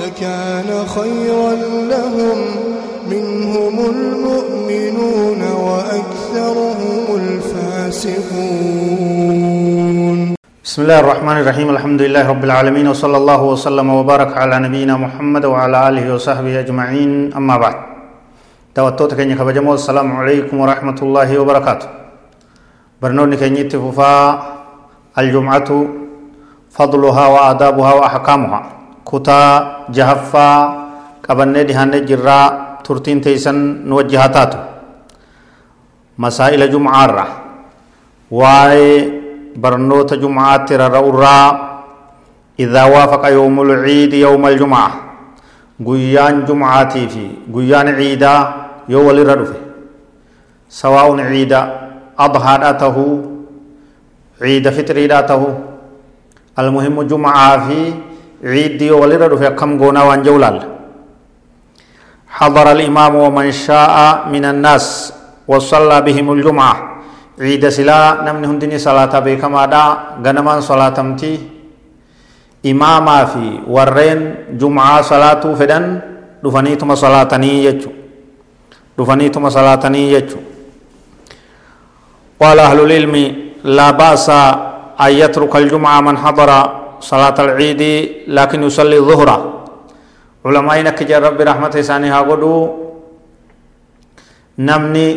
لكان خيرا لهم. منهم المؤمنون وأكثرهم الفاسقون. بسم الله الرحمن الرحيم. الحمد لله رب العالمين وصلى الله وسلم وبارك على نبينا محمد وعلى آله وصحبه أجمعين. أما بعد توتوت كن كبجمو السلام عليكم ورحمة الله وبركاته. برنون كن يتففا الجمعة فضلها وآدابها وأحكامها. كتا جهفا قبنة دهان جرا ترتين تيسن نوجهاتاتو مسائل جمعة واي برنوت جمعات ررورا إذا وافق يوم العيد يوم الجمعة قيان جمعاتي في قيان عيدا يوم الردف سواء عيدا أضحى ذاته عيد فطر ذاته المهم جمعة في عيد يوم الردف كم قونا وان جولال حضر الإمام ومن شاء من الناس وصلى بهم الجمعة ciida silaa namni hundini salaata beekamaadha ganamaan salaatamti imaamaa fi warreen jumcaa salaatuu fedhan dhufaniituma salaatanii jechu dhufaniituma salaatanii jechu قال أهل العلم لا بأس أن يترك الجمعة من حضر صلاة العيد لكن يصلي الظهر علماء نكجر رب رحمة سانها قدو نمني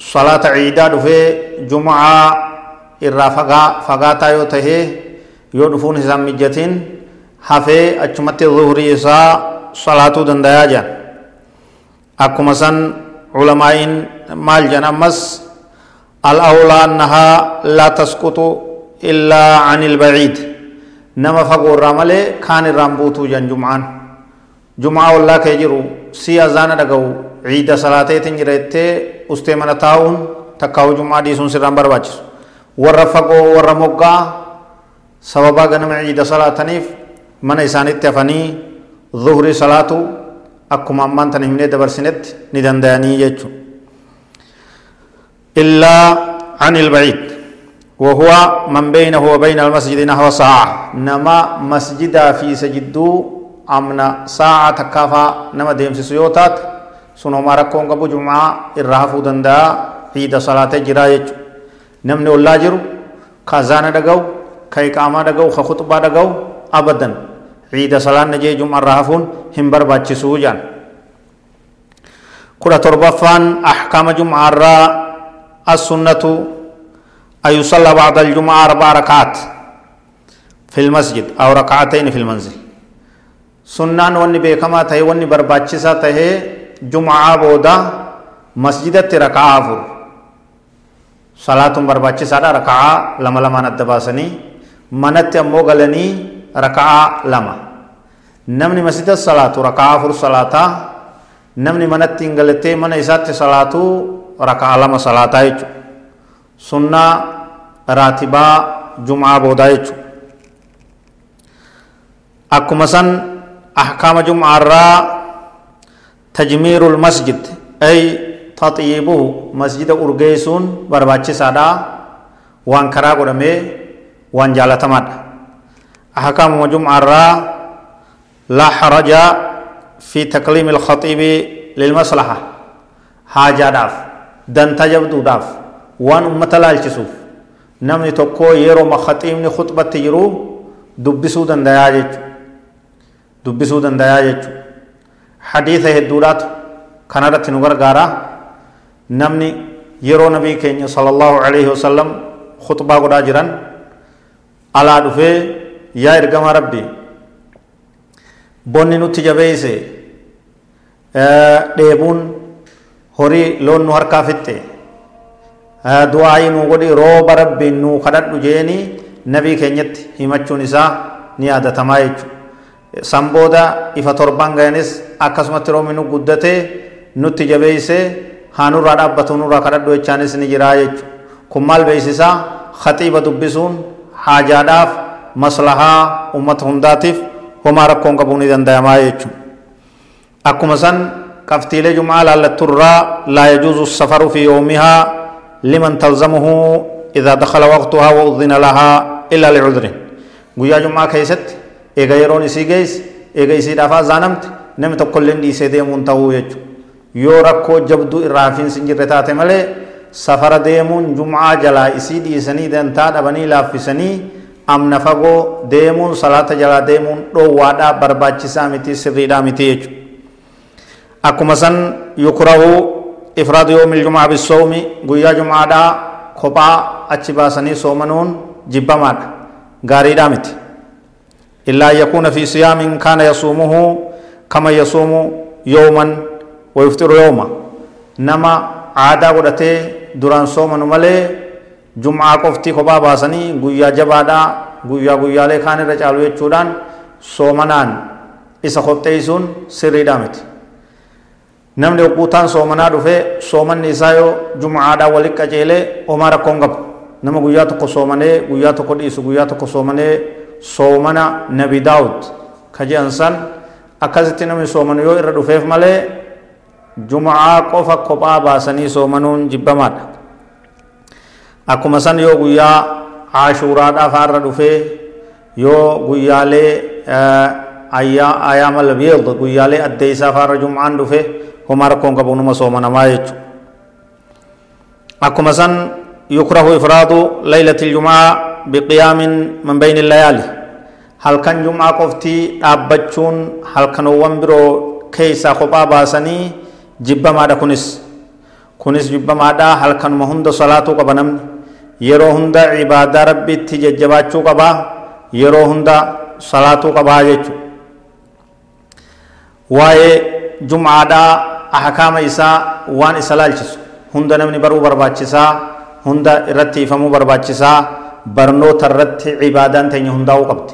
salaata ciidaa dhufee jum'aa irraa fagaataa yoo tahee yoo dhufuun isaan mijatiin hafee achumatti zuhrii isaa salaatuu dandayaa jedhan akkuma san culamaa'iin maal jedhan ammas الأولى أنها لا تسقط إلا عن البعيد نما فقور رامله كان الرامبوتو جن جمعان جمعة والله كيجرو سي أزانا دقو عيد صلاة تنجرته ustee mana taa'uun takkaa hojummaa dhiisuun sirraan barbaachisu warra fagoo warra moggaa sababaa ganama ciida salaataniif mana isaanitti hafanii zuhrii salaatu akkuma ammaan tana himnee dabarsinetti ni danda'anii jechu illaa عن البعيد وهو من بينه وبين المسجد نحو ساعة نما مسجد في سجدو أمنا ساعة تكافى نما ديم سيوتات sunuma rakkoon qabu jum'aa irraa hafuu danda'a ciida salaatee jiraa jechuudha namni ollaa jiru ka dhaga'u ka dhaga'u ka khuxbaa dhaga'u abadan ciida salaanna jee jum'a irraa hafuun hin barbaachisuu jaan kudha torbaffaan ahkaama jum'aa irraa as-sunnatu أن يصلى بعد الجمعة أربع ركعات في المسجد أو ركعتين في المنزل سنان وني بيكما تهي وني برباچسا تهي raka'aa afur salaatuun barbaachisaadha raka'aa lama lamaan adda baasanii manatti ammoo galanii raka'aa lama namni masjida salaatu raka'aa afur salaataa namni manatti hin galattee mana isaatti salaatu raka'aa lama salaataa jechuudha sunnaa raatibaa jum'aa boodaa jechuudha akkuma san ahkaama jum'aarraa تجمير المسجد أي تطيبه مسجد أرجيسون برباتش سادا وان كرا قدمي وان جالتمات أحكام مجمع الرا لا حرج في تكليم الخطيب للمصلحة حاجة داف دن تجبدو داف وان أمة لالچسوف نمني تكو يرو مخطيبني خطبة dubbisuu dandayaa jechuudha. Hadiisa hedduudhaatu kanarratti nu gargaara. Namni yeroo nabii keenya sallallahu alaihi wasallam khutbaa godhaa jiran alaa dhufee yaa ergama rabbi bonni nutti jabeeyse dheebuun horii loon nu harkaa fixxe du'aa'ii nu godhi rooba rabbiin nu kadhadhu jeeni nabii keenyatti himachuun isaa ni yaadatamaa jechuudha. San booda ifa torban gayanis akkasumatti roomi nu guddate nutti jabeeyse haa nurraa dhaabbatu nurraa kadhadhu jechaanis ni jiraa jechu kun maal beeysisaa khaxiiba dubbisuun haajaadhaaf maslahaa ummata hundaatiif homaa rakkoon qabuu ni dandayamaa jechu akkuma san qabxiilee jum'aa laallatturraa laa yajuuzu safaru fi yoomihaa liman talzamuhu idaa dakhala waqtuhaa wa lahaa illaa licudrin guyyaa jum'aa keessatti eega yeroon isii geesse eega isiidhaaf azaanamte namni tokkollee dhiisee deemuun ta'uu jechuudha yoo rakkoo jabduu irraa hafiinsi hin jirre taate malee safara deemuun jum'aa jalaa isii dhiisanii dantaa dhabanii laaffisanii amna fagoo deemuun salaata jalaa deemuun dhoowwaadhaa barbaachisaa miti sirriidhaa miti jechuudha. akkuma san yukrahu ifraadu yoomil jumaa bisoomi guyyaa jumaadhaa kophaa achi baasanii soomanuun jibbamaadha gaariidhaa miti. إلا أن يكون في صيام كان يصومه كما يصوم يوما ويفطر يوما نما عادة قدته دران صوم ملي جمعة قفتي خبا باسني قويا جبادا قويا قويا لي خاني رجالو يچودان صومنان isa qopheessuun sirriidhaa miti namni hogguutaan soomanaa dhufe soomanni isaa yoo jum'aadhaan walitti qaceelee homaa rakkoon qabu nama guyyaa tokko soomanee guyyaa tokko dhiisu guyyaa tokko soomanee soomana nabi daawud. Ka jedhan san akkasitti namni soomanu yoo irra dhufeef malee jum'aa qofa kophaa baasanii soomanuun jibbamaadha. Akkuma san yoo guyyaa ashuuraadhaaf har'a dhufee yoo guyyaalee ayyaama labiid guyyaalee addeeysaaf har'a jum'aan dhufe homaa rakkoon qabu numa soomanamaa jechuudha. Akkuma san yukrahu ifraadu laylati iljumaa biqiyaamin min bayni layaali halkan jum'aa qoftii dhaabbachuun halkanowwan biroo keeysaa kophaa baasanii jibbamaadha kunis. Kunis jibbamaadha halkanuma hunda salaatuu qaba namni. Yeroo hunda cibaadaa rabbiitti jajjabaachuu qabaa yeroo hunda salaatuu qabaa jechuudha. Waa'ee jum'aadhaa ahkaama isaa waan isa laalchisu hunda namni baruu barbaachisaa hunda irratti ifamuu barbaachisaa barnoota irratti cibaadaan teenya hundaa'uu qabdi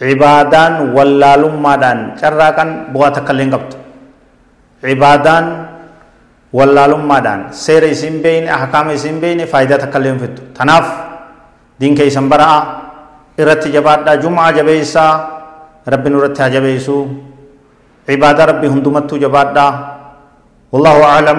cibaadaan wallaalummaadhaan carraaqan bu'aa takka illee hin qabdu cibaadaan wallaalummaadhaan seera isin beeyne ahkaama isin beeyne faayidaa takka illee hin fiddu tanaaf diin keeysan bara'a irratti jabaadhaa jum'aa jabeeysaa rabbi nurratti haa jabeeysuu عبادة ربي هندمتو جبادا والله أعلم